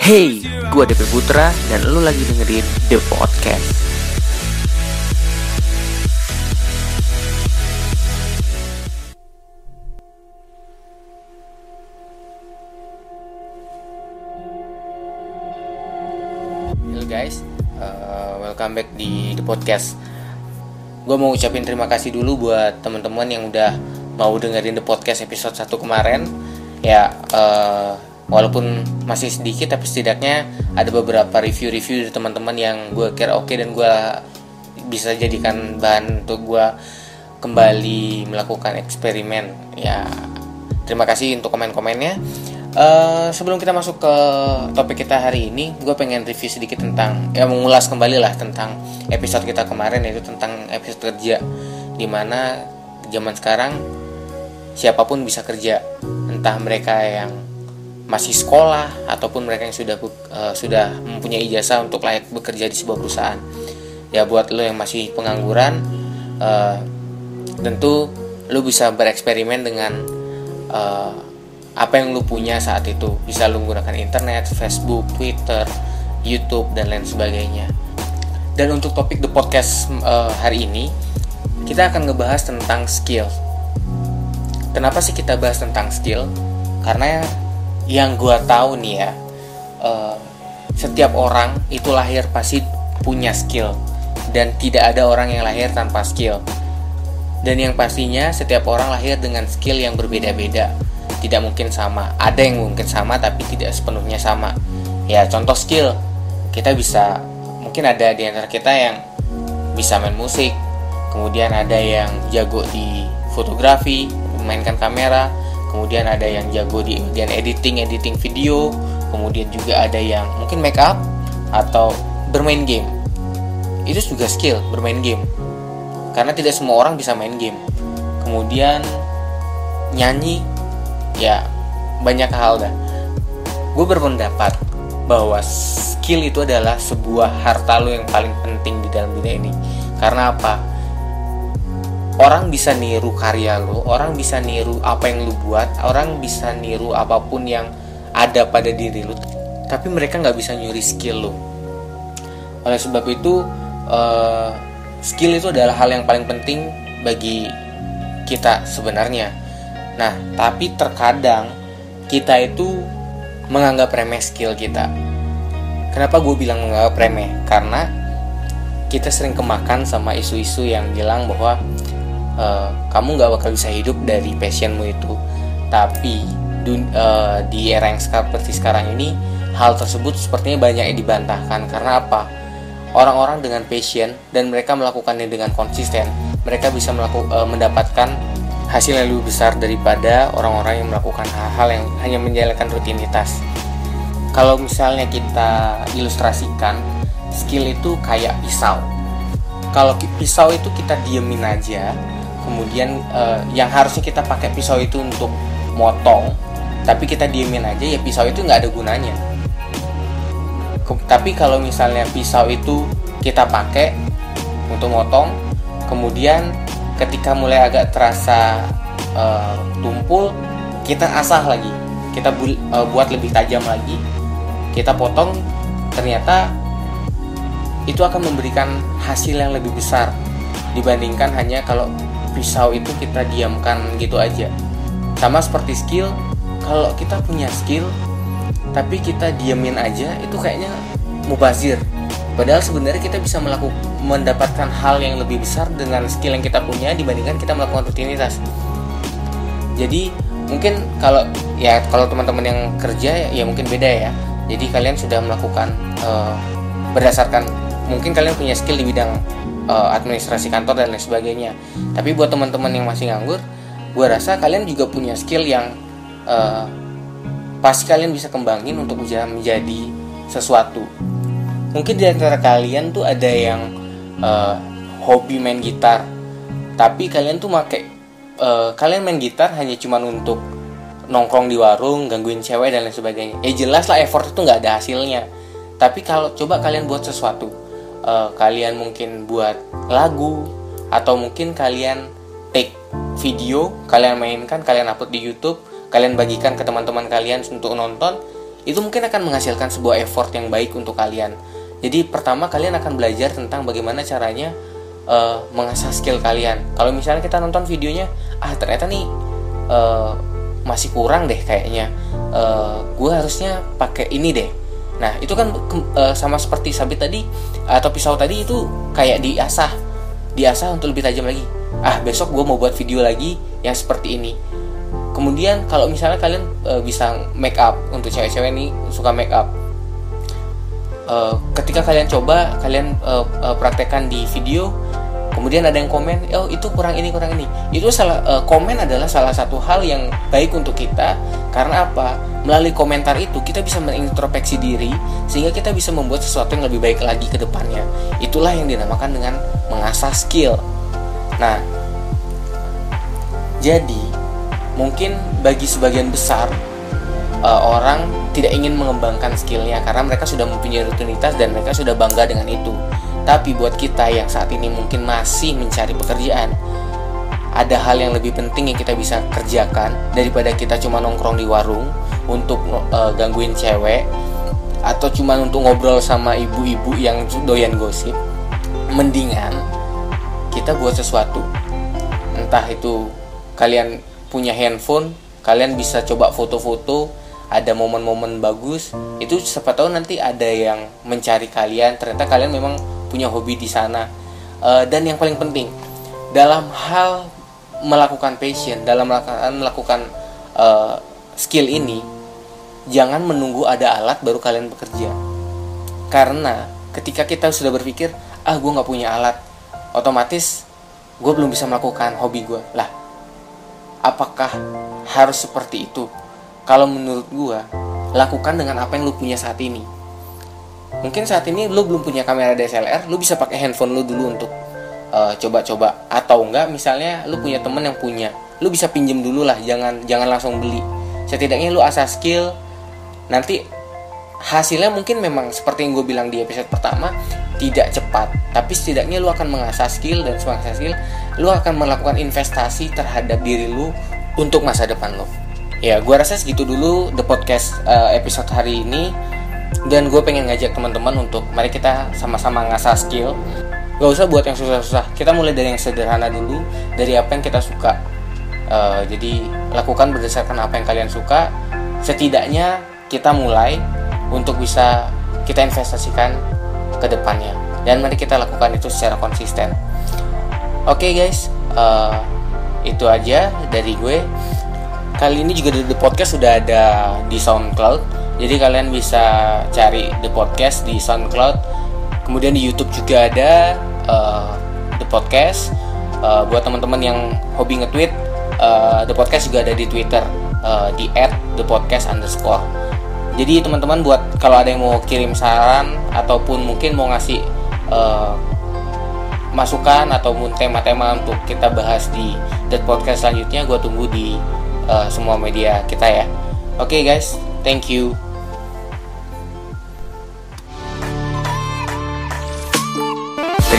Hey, gue DP Putra dan lu lagi dengerin The Podcast. Halo guys, uh, welcome back di The Podcast. Gue mau ucapin terima kasih dulu buat teman-teman yang udah mau dengerin The Podcast episode 1 kemarin. Ya, uh, walaupun masih sedikit tapi setidaknya ada beberapa review-review dari teman-teman yang gue kira oke dan gue bisa jadikan bahan untuk gue kembali melakukan eksperimen. Ya terima kasih untuk komen-komennya. Uh, sebelum kita masuk ke topik kita hari ini, gue pengen review sedikit tentang ya mengulas kembali lah tentang episode kita kemarin yaitu tentang episode kerja, di mana zaman sekarang siapa pun bisa kerja, entah mereka yang masih sekolah ataupun mereka yang sudah uh, sudah mempunyai ijazah untuk layak bekerja di sebuah perusahaan. Ya buat lo yang masih pengangguran, uh, tentu lo bisa bereksperimen dengan uh, apa yang lu punya saat itu bisa lu menggunakan internet, Facebook, Twitter, YouTube dan lain sebagainya. Dan untuk topik the podcast uh, hari ini kita akan ngebahas tentang skill. Kenapa sih kita bahas tentang skill? Karena yang gua tahu nih ya, uh, setiap orang itu lahir pasti punya skill. Dan tidak ada orang yang lahir tanpa skill. Dan yang pastinya setiap orang lahir dengan skill yang berbeda-beda. Tidak mungkin sama. Ada yang mungkin sama tapi tidak sepenuhnya sama. Ya contoh skill. Kita bisa mungkin ada di antara kita yang bisa main musik. Kemudian ada yang jago di fotografi memainkan kamera kemudian ada yang jago di bagian editing editing video. Kemudian juga ada yang mungkin make up atau bermain game. Itu juga skill bermain game. Karena tidak semua orang bisa main game. Kemudian nyanyi ya banyak hal dah. Gue berpendapat bahwa skill itu adalah sebuah harta lo yang paling penting di dalam dunia ini. Karena apa orang bisa niru karya lo orang bisa niru apa yang lo buat orang bisa niru apa pun yang ada pada diri lo tapi mereka nggak bisa nyuri skill lo oleh sebab itu uh, skill itu adalah hal yang paling penting bagi kita sebenarnya Nah, tapi terkadang kita itu menganggap remeh skill kita. Kenapa gue bilang menganggap remeh? Karena kita sering kemakan sama isu-isu yang bilang bahwa uh, kamu gak bakal bisa hidup dari passionmu itu. Tapi dun, uh, di era yang seperti sekarang ini, hal tersebut sepertinya banyak yang dibantahkan. Karena apa? Orang-orang dengan passion dan mereka melakukannya dengan konsisten, mereka bisa melakukan uh, mendapatkan hasil yang lebih besar daripada orang-orang yang melakukan hal-hal yang hanya menjalankan rutinitas. Kalau misalnya kita ilustrasikan, skill itu kayak pisau. Kalau pisau itu kita diemin aja, kemudian uh, yang harusnya kita pakai pisau itu untuk motong, tapi kita diemin aja ya pisau itu nggak ada gunanya. Ke tapi kalau misalnya pisau itu kita pakai untuk motong, kemudian ketika mulai agak terasa uh, tumpul kita asah lagi kita bu uh, buat lebih tajam lagi kita potong ternyata itu akan memberikan hasil yang lebih besar dibandingkan hanya kalau pisau itu kita diamkan gitu aja sama seperti skill kalau kita punya skill tapi kita diamin aja itu kayaknya mubazir Padahal sebenarnya kita bisa melakukan mendapatkan hal yang lebih besar dengan skill yang kita punya dibandingkan kita melakukan rutinitas. Jadi mungkin kalau ya kalau teman-teman yang kerja ya mungkin beda ya. Jadi kalian sudah melakukan uh, berdasarkan mungkin kalian punya skill di bidang uh, administrasi kantor dan lain sebagainya. Tapi buat teman-teman yang masih nganggur, gue rasa kalian juga punya skill yang uh, pasti kalian bisa kembangin untuk menjadi sesuatu. Mungkin di antara kalian tuh ada yang uh, hobi main gitar tapi kalian tuh make uh, kalian main gitar hanya cuma untuk nongkrong di warung gangguin cewek dan lain sebagainya. Ya jelas lah effort itu nggak ada hasilnya. Tapi kalau coba kalian buat sesuatu uh, kalian mungkin buat lagu atau mungkin kalian take video kalian mainkan kalian upload di YouTube kalian bagikan ke teman-teman kalian untuk nonton itu mungkin akan menghasilkan sebuah effort yang baik untuk kalian. Jadi pertama kalian akan belajar tentang bagaimana caranya uh, mengasah skill kalian. Kalau misalnya kita nonton videonya ah ternyata nih uh, masih kurang deh kayaknya. Uh, gue harusnya pakai ini deh nah itu kan uh, sama seperti sabit tadi atau pisau tadi itu kayak diasah. Diasah untuk lebih tajam lagi. Ah besok gue mau buat video lagi yang seperti ini. Kemudian kalau misalnya kalian uh, bisa make up untuk cewek-cewek nih suka make up. Uh, ketika kalian coba kalian uh, praktekkan di video kemudian ada yang komen oh itu kurang ini kurang ini. Itu salah uh, komen adalah salah satu hal yang baik untuk kita. Karena apa? Melalui komentar itu kita bisa mengintrospeksi diri sehingga kita bisa membuat sesuatu yang lebih baik lagi ke depannya. Itulah yang dinamakan dengan mengasah skill. Nah jadi mungkin bagi sebagian besar uh, orang tidak ingin mengembangkan skillnya karena mereka sudah mempunyai rutinitas dan mereka sudah bangga dengan itu. Tapi buat kita yang saat ini mungkin masih mencari pekerjaan, ada hal yang lebih penting yang kita bisa kerjakan daripada kita cuma nongkrong di warung untuk uh, gangguin cewek atau cuma untuk ngobrol sama ibu-ibu yang doyan gosip. Mendingan kita buat sesuatu. Entah itu kalian punya handphone, kalian bisa coba foto-foto ada momen-momen bagus itu siapa tahu nanti ada yang mencari kalian ternyata kalian memang punya hobi di sana. Uh, dan yang paling penting dalam hal melakukan passion dalam melakukan melakukan uh, skill ini jangan menunggu ada alat baru kalian bekerja. Karena ketika kita sudah berpikir ah gue nggak punya alat otomatis gue belum bisa melakukan hobi gue lah apakah harus seperti itu? Kalau menurut gua lakukan dengan apa yang lu punya saat ini mungkin saat ini lu belum punya kamera DSLR lu bisa pakai handphone lu dulu untuk eh, coba-coba. Uh, atau enggak misalnya lu punya temen yang punya lu bisa pinjem dulu lah jangan jangan langsung beli. Setidaknya lu asah skill nanti hasilnya mungkin memang seperti yang gue bilang di episode pertama tidak cepat. Tapi setidaknya lu akan mengasah skill dan mengasah skill lu akan melakukan investasi terhadap diri lu untuk masa depan lo ya gue rasa segitu dulu the podcast uh, episode hari ini dan gue pengen ngajak teman-teman untuk mari kita sama-sama ngasah skill. Gak usah buat yang susah-susah. Kita mulai dari yang sederhana dulu dari apa yang kita suka. Uh, jadi lakukan berdasarkan apa yang kalian suka. Setidaknya kita mulai untuk bisa kita investasikan ke depannya. Dan mari kita lakukan itu secara konsisten. Oke okay guys. Uh, itu aja dari gue. Kali ini juga The Podcast sudah ada di SoundCloud. Jadi kalian bisa cari The Podcast di SoundCloud. Kemudian di YouTube juga ada uh, The Podcast. Uh, buat teman-teman yang hobi nge-tweet, uh, The Podcast juga ada di Twitter uh, di @thepodcast underscore. Jadi teman-teman buat kalau ada yang mau kirim saran ataupun mungkin mau ngasih uh, masukan ataupun tema-tema untuk kita bahas di The Podcast selanjutnya, gue tunggu di uh, semua media kita ya. Oke okay, guys, thank you.